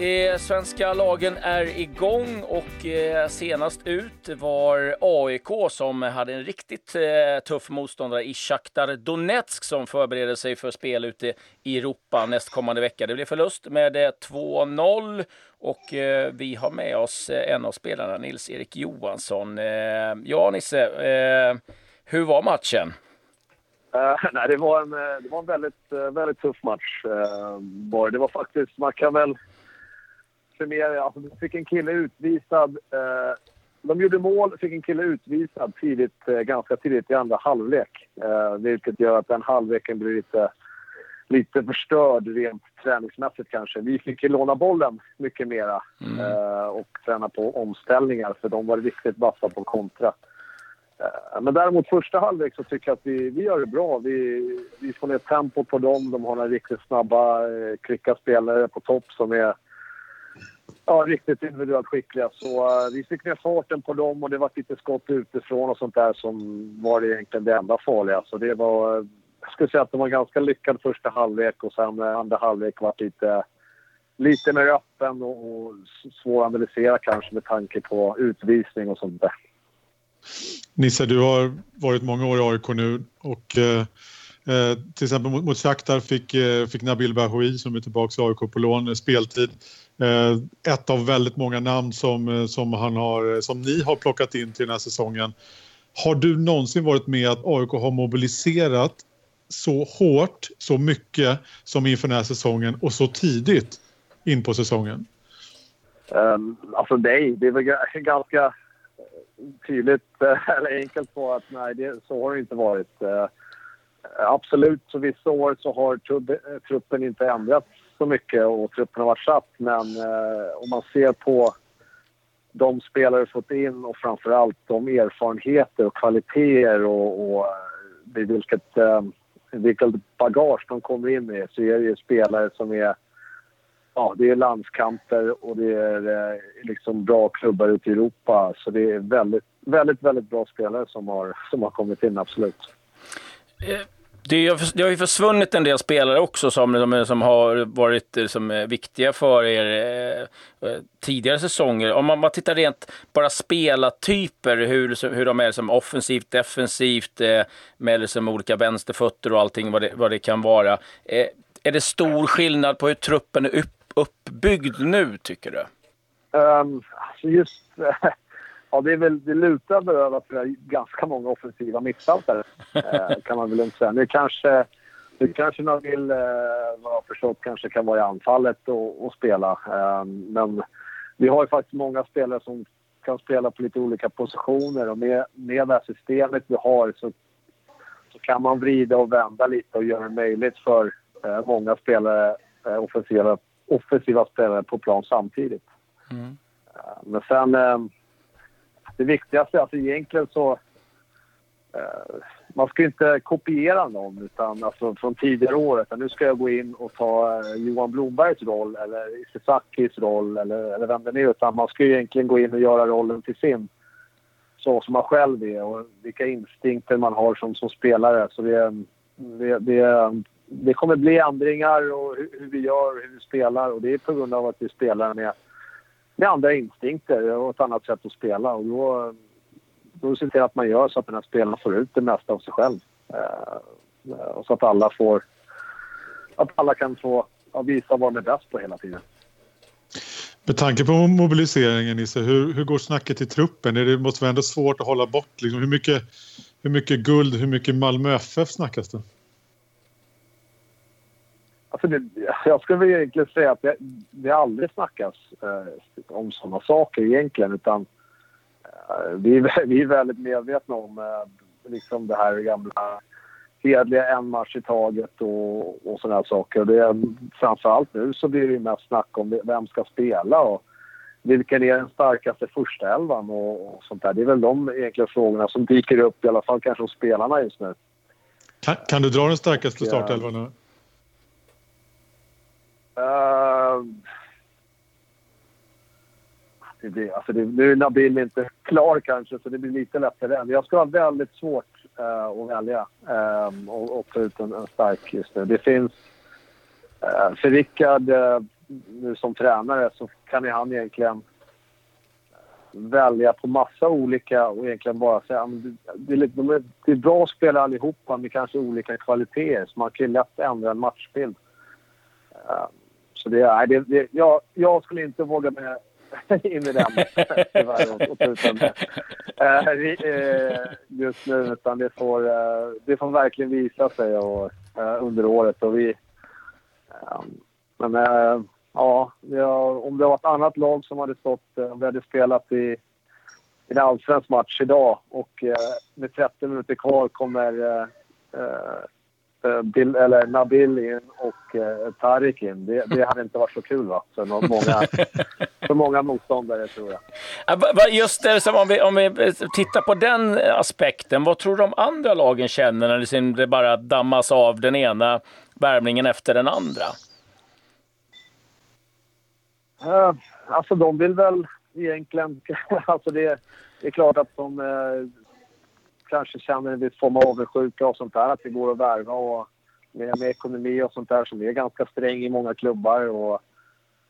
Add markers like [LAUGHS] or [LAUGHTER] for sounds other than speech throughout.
Eh, svenska lagen är igång och eh, senast ut var AIK som hade en riktigt eh, tuff motståndare i Shakhtar Donetsk som förbereder sig för spel ute i Europa nästkommande vecka. Det blev förlust med eh, 2-0 och eh, vi har med oss eh, en av spelarna, Nils-Erik Johansson. Ja, Nisse, hur var matchen? nej, det var en, det var en väldigt, väldigt tuff match. det var faktiskt, man kan väl summera, alltså, fick en kille utvisad. Eh, de gjorde mål, fick en kille utvisad tidigt, eh, ganska tidigt i andra halvlek. Eh, vilket gör att den halvleken blir lite, lite förstörd rent träningsmässigt kanske. Vi fick ju låna bollen mycket mera mm. eh, och träna på omställningar för de var riktigt vassa på kontra. Eh, men däremot första halvlek så tycker jag att vi, vi gör det bra. Vi, vi får ner tempo på dem. De har några riktigt snabba, eh, kvicka spelare på topp som är ja, riktigt individuellt skickliga. Så uh, vi fick ner farten på dem och det var lite skott utifrån och sånt där som var egentligen det enda farliga. Så det var, uh, jag skulle säga att det var en ganska lyckad första halvlek och sen uh, andra halvlek var lite, lite mer öppen och, och svår att analysera kanske med tanke på utvisning och sånt där. Nisse, du har varit många år i AIK nu och eh, eh, till exempel mot, mot Shakhtar fick, eh, fick Nabil Bahoui som är tillbaka i AIK på lån speltid. Eh, ett av väldigt många namn som, eh, som, han har, eh, som ni har plockat in till den här säsongen. Har du någonsin varit med att AIK har mobiliserat så hårt, så mycket som inför den här säsongen och så tidigt in på säsongen? Um, alltså nej, det är väl ganska tydligt eller enkelt på att nej, det, så har det inte varit. Uh, absolut, så vissa år så har truppen inte ändrats så mycket och truppen har varit satt. Men eh, om man ser på de spelare vi fått in och framförallt de erfarenheter och kvaliteter och, och eh, vilket, eh, vilket bagage de kommer in med så är det ju spelare som är Ja, det är landskamper och det är eh, liksom bra klubbar ute i Europa. Så det är väldigt, väldigt, väldigt bra spelare som har, som har kommit in, absolut. Eh, det, det har ju försvunnit en del spelare också som, som har varit eh, som viktiga för er eh, eh, tidigare säsonger. Om man, man tittar rent bara spelartyper, hur, hur de är som offensivt, defensivt, eh, med liksom olika vänsterfötter och allting vad det, vad det kan vara. Eh, är det stor skillnad på hur truppen är upp, uppbyggd nu, tycker du? Um, just [LAUGHS] Ja, det, är väl, det lutar väl att vi har ganska många offensiva mittfältare, eh, kan man väl lugnt säga. Nu kanske, nu kanske man vill, eh, vad jag förstått, kanske kan vara i anfallet och, och spela. Eh, men vi har ju faktiskt många spelare som kan spela på lite olika positioner och med, med det här systemet vi har så, så kan man vrida och vända lite och göra det möjligt för eh, många spelare, offensiva, offensiva spelare på plan samtidigt. Mm. Men sen det viktigaste, alltså egentligen så... Eh, man ska inte kopiera någon utan, alltså, från tidigare år. Utan nu ska jag gå in och ta eh, Johan Blombergs roll eller Isesakis roll eller, eller vem det nu är. Utan man ska egentligen gå in och göra rollen till sin. Så som man själv är och vilka instinkter man har som, som spelare. Så det, det, det, det kommer bli ändringar och hur, hur vi gör och hur vi spelar. Och det är på grund av att vi spelar med med andra instinkter och ett annat sätt att spela. Och då, då ser till att man gör så att den här spelaren får ut det mesta av sig själv. Eh, och så att alla får... Att alla kan få ja, visa vad de är bäst på hela tiden. Med tanke på mobiliseringen, Nisse, hur, hur går snacket i truppen? Det måste vara ändå svårt att hålla bort. Liksom, hur, mycket, hur mycket guld, hur mycket Malmö FF snackas det? Alltså det, jag skulle väl egentligen säga att det, det aldrig snackas eh, om sådana saker egentligen utan eh, vi, vi är väldigt medvetna om eh, liksom det här gamla hedliga en match i taget och, och sådana saker. Och det, framförallt nu så blir det mest snack om vem ska spela och vilken är den starkaste första elvan och, och sånt där. Det är väl de egentligen frågorna som dyker upp i alla fall kanske hos spelarna just nu. Kan, kan du dra den starkaste startelvan nu? Uh, det blir, alltså det, nu är Nabil inte klar kanske, så det blir lite lättare än. Jag ska ha väldigt svårt uh, att välja um, och, och ta ut en, en, stark just nu. Det finns... Uh, för Rickard uh, nu som tränare så kan ju han egentligen välja på massa olika och egentligen bara säga att det, är, de är, det är bra spelare allihopa med kanske olika kvaliteter så man kan ju lätt ändra en matchbild. Ehm, så det, nej, det, det, jag, jag skulle inte våga mig [LAUGHS] in i den tyvärr och, och. Uh, just nu utan det får, uh, det får verkligen visa sig och, under året. Och vi, ehm, men ja, om det var ett annat lag som hade stått, om vi hade spelat i, i en allsvensk match idag och med 30 minuter kvar kommer Eh, Bill, eller Nabil in och eh, Tarik in. Det, det hade inte varit så kul va? För, många, [LAUGHS] för många motståndare tror jag. Just det, som om, vi, om vi tittar på den aspekten. Vad tror du de andra lagen känner när det bara dammas av den ena värmningen efter den andra? Uh, alltså de vill väl egentligen... [LAUGHS] alltså det, det är klart att de uh, kanske känner en viss form av avundsjuka och sånt där. Att det går att värva och med, med ekonomi och sånt där som är ganska sträng i många klubbar. Och,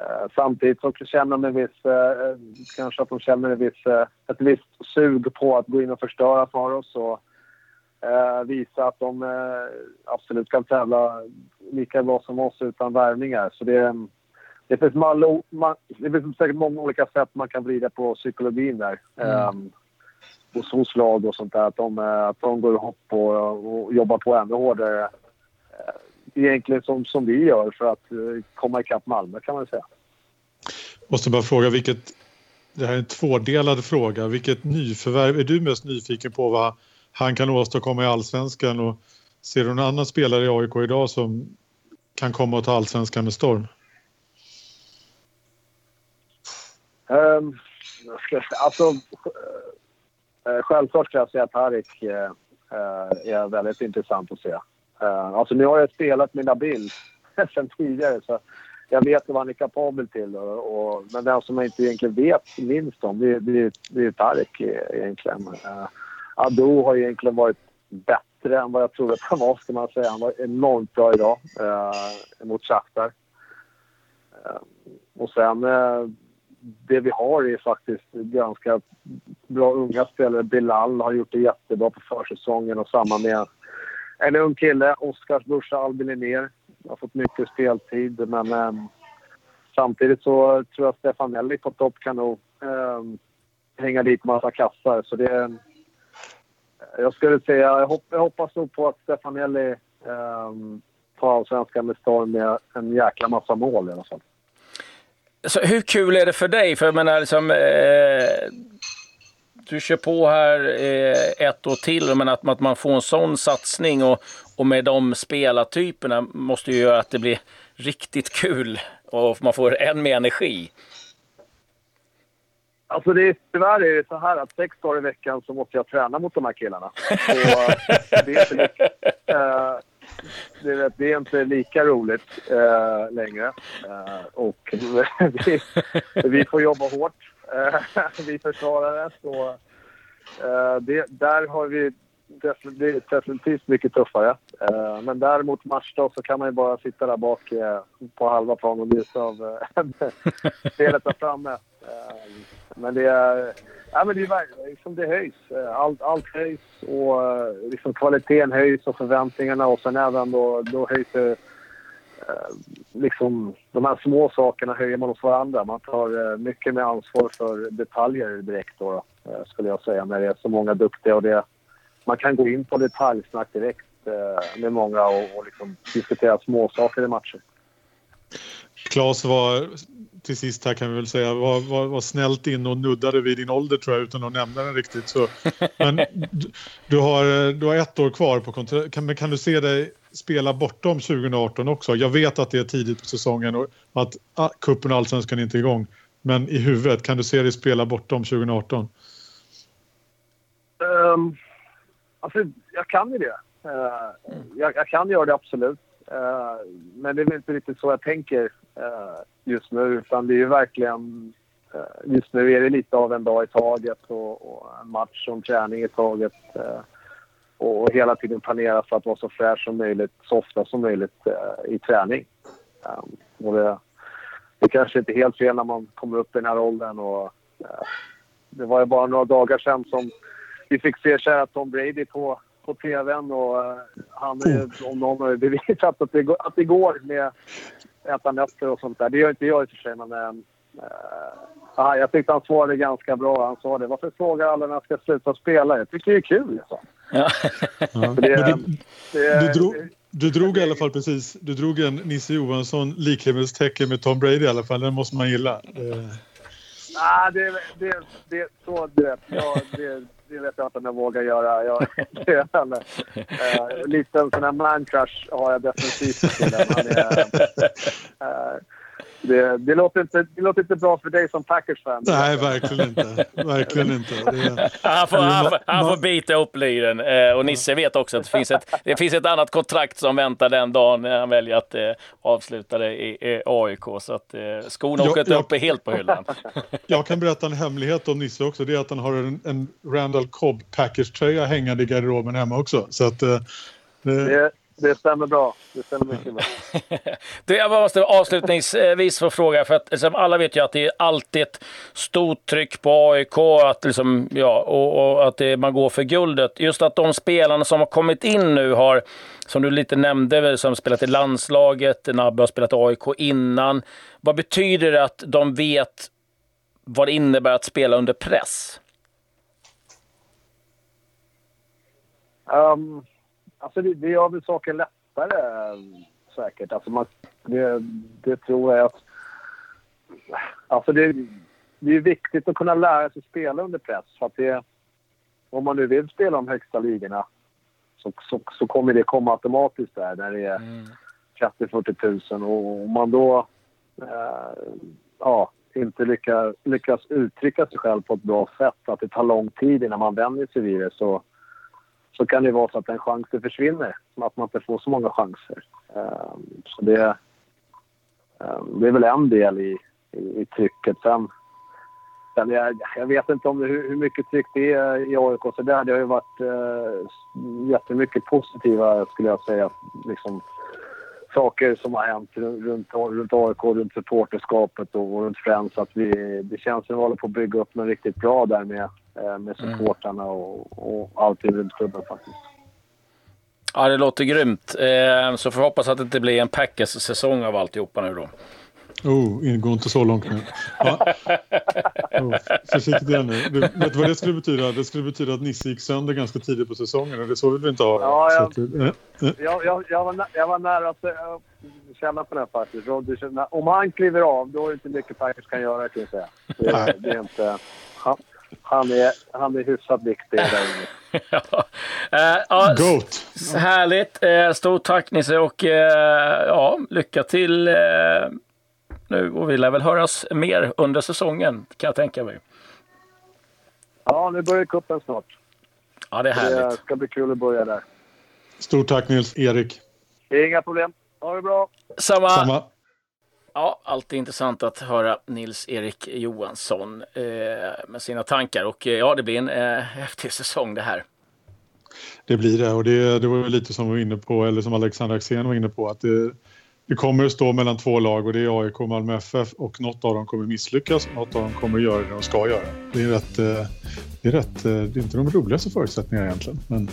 eh, samtidigt så känner de en viss, eh, kanske att de känner en viss, eh, ett visst sug på att gå in och förstöra för oss och eh, visa att de eh, absolut kan tävla lika bra som oss utan värvningar. Så det, det finns, mallo, man, det finns säkert många olika sätt man kan vrida på psykologin där. Mm. Um, hos, hos lag och sånt där. Att de, eh, att de går ihop och, och jobbar på ännu hårdare. Eh, egentligen som, som vi gör för att eh, komma ikapp Malmö kan man säga. Måste bara fråga vilket, det här är en tvådelad fråga. Vilket nyförvärv är du mest nyfiken på vad han kan åstadkomma i allsvenskan och ser du någon annan spelare i AIK idag som kan komma och ta allsvenskan med storm? Um, alltså, Eh, självklart ska jag säga att Harik eh, eh, är väldigt intressant att se. Eh, alltså nu har jag spelat med Nabil [LAUGHS] sen tidigare så jag vet vad han är kapabel till. Och, och, men den som jag inte egentligen vet minst om det, det, det är Tarik e-, egentligen. Uh, Ado har egentligen varit bättre än vad jag trodde att han var, ska man säga. Han var enormt bra idag uh, mot Shakhtar. Uh, och sen uh, det vi har är faktiskt ganska bra unga spelare. Bilal har gjort det jättebra på försäsongen och samma med en ung kille, Oskars brorsa Albin Linnér. Har fått mycket speltid men eh, samtidigt så tror jag Stefanelli på topp kan nog eh, hänga dit massa kassar. Så det, jag skulle säga, jag, hopp, jag hoppas nog på att Stefanelli eh, tar allsvenskan med storm med en jäkla massa mål i alla fall. Så hur kul är det för dig? För jag menar, liksom, eh, du kör på här eh, ett år till, men att, att man får en sån satsning och, och med de spelartyperna måste ju göra att det blir riktigt kul och man får än mer energi. Alltså det är, tyvärr är det så här att sex dagar i veckan så måste jag träna mot de här killarna. Så, det, är inte, uh, [LAUGHS] det, det, är inte lika roligt uh, längre. Uh, och [LAUGHS] vi, vi, får jobba hårt, eh, [LAUGHS] vi försvarare. Så, det, där har vi det är definitivt mycket tuffare. Eh, men däremot matchdag så kan man ju bara sitta där bak eh, på halva plan och njuta av eh, [LAUGHS] spelet där framme. Men det är, ja, men det, är liksom det höjs. Allt, allt höjs och liksom kvaliteten höjs och förväntningarna och sen även då, då höjs det liksom de här små sakerna höjer man hos varandra. Man tar mycket mer ansvar för detaljer direkt då, skulle jag säga, när det är så många duktiga och det, man kan gå in på detaljsnack direkt med många och, och liksom diskutera småsaker i matcher. Klas var till sist här kan vi väl säga var, var, var snällt in och nuddade vid din ålder tror jag utan att nämna den riktigt. Så, men du, du, har, du har ett år kvar på kontrakt. Kan, kan du se dig spela bortom 2018 också? Jag vet att det är tidigt på säsongen och att ah, kuppen och allsvenskan är inte igång. Men i huvudet, kan du se dig spela bortom 2018? Um, ehm, alltså, jag kan ju det. Uh, jag, jag, kan göra det absolut. Uh, men det är väl inte riktigt så jag tänker uh, just nu. Utan det är ju verkligen... Uh, just nu är det lite av en dag i taget och, och en match och en träning i taget. Och, och, hela tiden planera för att vara så fräsch som möjligt, så ofta som möjligt i träning. Um, och det, det kanske inte är helt fel när man kommer upp i den här åldern. Och, det var ju bara några dagar sedan som vi fick se kära Tom Brady på, på tvn. Och, han är, om någon har bevisat att det, att det går med äta nötter och sånt där. Det gör inte jag i och för sig, men äh, jag tyckte han svarade ganska bra. Han sa det. Varför frågar alla när jag ska sluta spela? Jag tycker det är kul. Så. Ja. Det, det, det, du, drog, du drog i alla fall precis, du drog en Nisse Johansson likhetstecken med Tom Brady i alla fall. Den måste man gilla. Ah, det, det, det, så, det, ja, det, det vet jag inte om jag vågar göra. Jag, [LAUGHS] det, äh, lite sån här man har jag definitivt till den. äh, det, det, låter inte, det låter inte bra för dig som Packers-fan. Nej, verkligen inte. Verkligen inte. Det, han, får, han, får, han får bita upp liren. Eh, och Nisse vet också att det finns, ett, det finns ett annat kontrakt som väntar den dagen när han väljer att eh, avsluta det i, i AIK. Så att eh, skorna åker inte upp helt på hyllan. [LAUGHS] Jag kan berätta en hemlighet om Nisse också. Det är att han har en, en Randall Cobb Packers-tröja hängande i garderoben hemma också. Så att, eh, det, det stämmer bra. Det stämmer mycket bra. [LAUGHS] du, jag måste avslutningsvis få fråga, för att liksom, alla vet ju att det är alltid ett stort tryck på AIK att liksom, ja, och, och att det, man går för guldet. Just att de spelarna som har kommit in nu har, som du lite nämnde, som spelat i landslaget, Nabbe har spelat AIK innan. Vad betyder det att de vet vad det innebär att spela under press? Um Alltså det, det gör väl saken lättare säkert. Alltså man, det, det tror jag att... Alltså det, det är viktigt att kunna lära sig spela under press. För att det, om man nu vill spela de högsta ligorna så, så, så kommer det komma automatiskt där när det är mm. 30-40 000. Och om man då eh, ja, inte lyckas, lyckas uttrycka sig själv på ett bra sätt, att det tar lång tid innan man vänjer sig vid det så så kan det vara så att en chans försvinner. Att man inte får så många chanser. Ehm, så det, ehm, det är väl en del i, i, i trycket. Sen, sen jag, jag vet inte om det, hur, hur mycket tryck det är i AIK. Så där, det har ju varit eh, jättemycket positiva, skulle jag säga, liksom, saker som har hänt runt, runt AIK, runt supporterskapet och, och runt Friends. Att vi, det känns som att vi håller på att bygga upp något riktigt bra där med Eh, med mm. supportrarna och, och allting runt klubben faktiskt. Ja, det låter grymt. Eh, så får vi hoppas att det inte blir en Packers-säsong av alltihopa nu då. Oh, gå inte så långt nu. Ja. [LAUGHS] Oh, försiktigt igen nu. Du, vet du vad det skulle betyda? Det skulle betyda att Nisse gick sönder ganska tidigt på säsongen och det så vill vi inte ha. Ja, jag, att, äh, äh. Jag, jag, jag, var, jag var nära att känna på den faktiskt. Om han kliver av, då är det inte mycket Packers kan göra kan jag säga. Det, det är inte... Ja han är, han är hyfsat viktig där inne. [LAUGHS] ja. Uh, Goat. Härligt. Uh, stort tack Nisse och uh, ja, lycka till nu. Och vi lär väl höras mer under säsongen kan jag tänka mig. Ja, nu börjar kuppen snart. Ja, det är härligt. Det ska bli kul att börja där. Stort tack Nils. Erik. Inga problem. Ha det bra. Samma. Samma. Ja, alltid intressant att höra Nils-Erik Johansson eh, med sina tankar och eh, ja, det blir en eh, häftig säsong det här. Det blir det och det, det var lite som vi var inne på, eller som Alexander Axén var inne på, att det, det kommer att stå mellan två lag och det är AIK och Malmö FF och något av dem kommer misslyckas och något av dem kommer göra det de ska göra. Det är rätt, eh, det är rätt, eh, det är inte de roligaste förutsättningarna egentligen, men